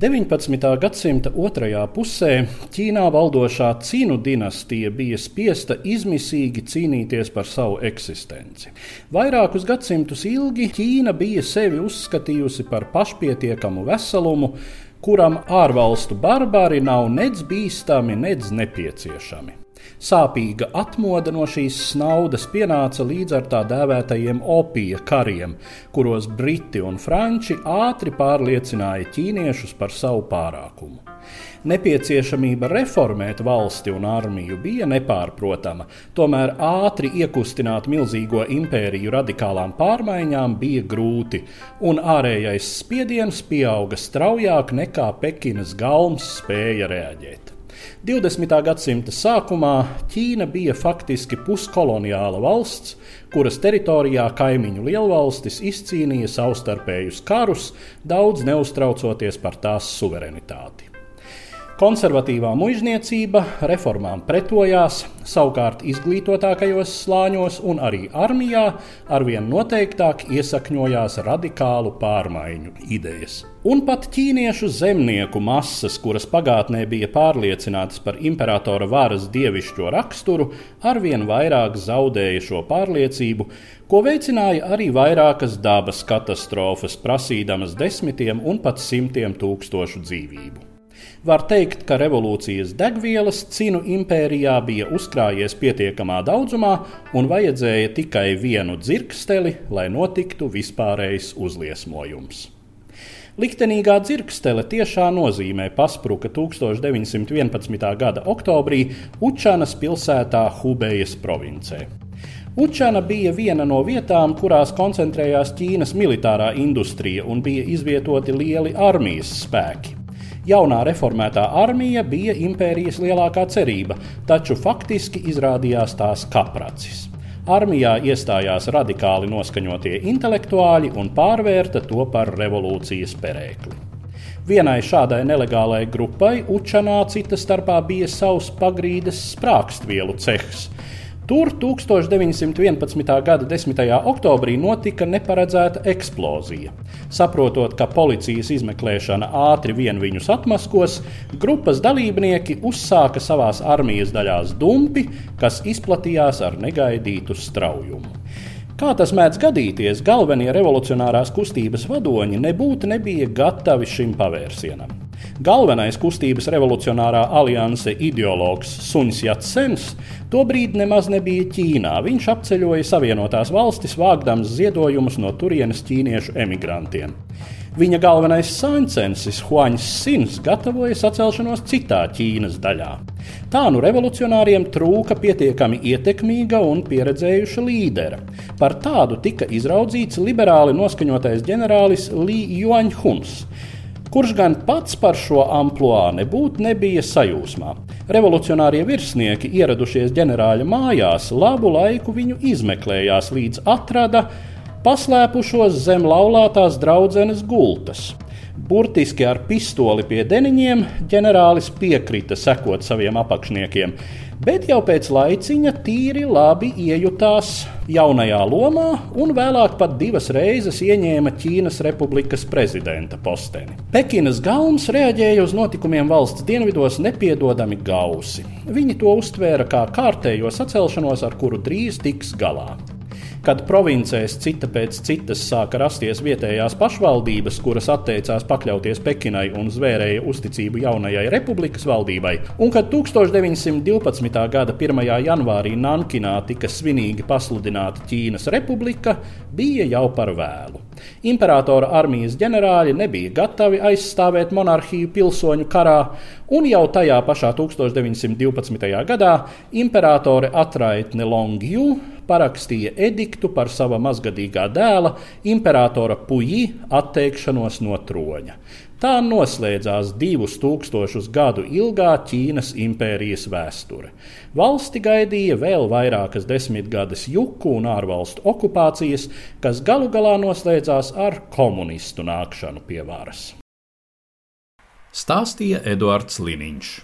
19. gadsimta otrajā pusē Ķīnā valdošā Cīnu dinastija bija spiesta izmisīgi cīnīties par savu eksistenci. Vairākus gadsimtus ilgi Ķīna bija sevi uzskatījusi par pašpietiekamu veselumu, kuram ārvalstu barbari nav nedz bīstami, nedz nepieciešami. Sāpīga atmoda no šīs snaudas pienāca līdz ar tā dēvētajiem opija kariem, kuros briti un franči ātri pārliecināja ķīniešus par savu pārākumu. Nepieciešamība reformēt valsti un armiju bija nepārprotama, tomēr ātri iekustināt milzīgo impēriju radikālām pārmaiņām bija grūti, un ārējais spiediens pieauga straujāk nekā Pekinas galms spēja reaģēt. 20. gadsimta sākumā Ķīna bija faktiski puskoloniāla valsts, kuras teritorijā kaimiņu lielvalstis izcīnīja savstarpējus karus, daudz neuztraucoties par tās suverenitāti. Konservatīvā muizniecība reformām pretojās, savukārt izglītotākajos slāņos un arī armijā arvien noteiktāk iesakņojās radikālu pārmaiņu idejas. Un pat ķīniešu zemnieku masas, kuras pagātnē bija pārliecinātas par imperatora varas dievišķo raksturu, arvien vairāk zaudēja šo pārliecību, ko veicināja arī vairākas dabas katastrofas, prasīdamas desmitiem un pat simtiem tūkstošu dzīvību. Var teikt, ka revolūcijas degvielas cinu impērijā bija uzkrājies pietiekamā daudzumā un vajadzēja tikai vienu dzirksteli, lai notiktu vispārējs uzliesmojums. Liktenīgā dzirkstele tiešā nozīmē paspruka 1911. gada oktobrī Učanas pilsētā Hubejas provincē. Učana bija viena no vietām, kurās koncentrējās Ķīnas militārā industrija un bija izvietoti lieli armijas spēki. Jaunā reformētā armija bija impērijas lielākā cerība, taču faktiski izrādījās tās kapracis. Armijā iestājās radikāli noskaņotie intelektuāļi un pārvērta to par revolūcijas perēkli. Vienai šādai nelegālai grupai Učanā cita starpā bija savs pagrīdes sprākstvielu cehs, Tur 1911. gada 10. oktobrī notika neparedzēta eksplozija. Saprotot, ka policijas izmeklēšana ātri vien viņus atmaskos, grupas dalībnieki uzsāka savās armijas daļās dumpi, kas izplatījās ar negaidītu straujumu. Kā tas mēdz gadīties, galvenie revolucionārās kustības vadoņi nebūtu nebija gatavi šim pavērsienam. Galvenais kustības revolucionārā alianse ideologs Suns Jatsens tobrīd nemaz nebija Ķīnā. Viņš apceļoja Savienotās valstis, vāgdams ziedojumus no turienes ķīniešu emigrantiem. Viņa galvenais sāncensis Huaņs Sins gatavoja sacelšanos citā Ķīnas daļā. Tā nu revolucionāriem trūka pietiekami ietekmīga un pieredzējuša līdera. Par tādu tika izraudzīts liberāli noskaņotais ģenerālis Li Juanhuns kurš gan pats par šo amplitūdu nebūtu nebija sajūsmā. Revolucionārie virsnieki, ieradušies ģenerāļa mājās, labu laiku viņu izmeklējās, līdz atrada paslēpušos zem laulātās draudzenes gultas. Burtiski ar pistoli pie deniņiem ģenerālis piekrita sekot saviem apakšniekiem, bet jau pēc laiciņa tīri labi iejutās jaunajā lomā un vēlāk pat divas reizes ieņēma Ķīnas Republikas prezidenta posteni. Pekinas galms reaģēja uz notikumiem valsts dienvidos nepiedodami gausi. Viņi to uztvēra kā kārtējo sacelšanos, ar kuru drīz tiks galā. Kad provincēs cita pēc citas sāka rasties vietējās pašvaldības, kuras atteicās pakļauties Pekinai un zvērēja uzticību jaunajai republikas valdībai, un kad 1912. gada 1. janvārī Nankinā tika svinīgi pasludināta Ķīnas republika, bija jau par vēlu. Imperatora armijas ģenerāļi nebija gatavi aizstāvēt monarhiju pilsoņu karā, un jau tajā pašā 1912. gadā imperatore atraitne Longju parakstīja ediktu par sava mazgadīgā dēla, imperatora Puji, atteikšanos no troņa. Tā noslēdzās divus tūkstošus gadu ilgā Ķīnas impērijas vēsture. Valsti gaidīja vēl vairākas desmitgades juku un ārvalstu okupācijas, kas galu galā noslēdzās ar komunistu nākšanu pie varas. Stāstīja Eduards Liniņš.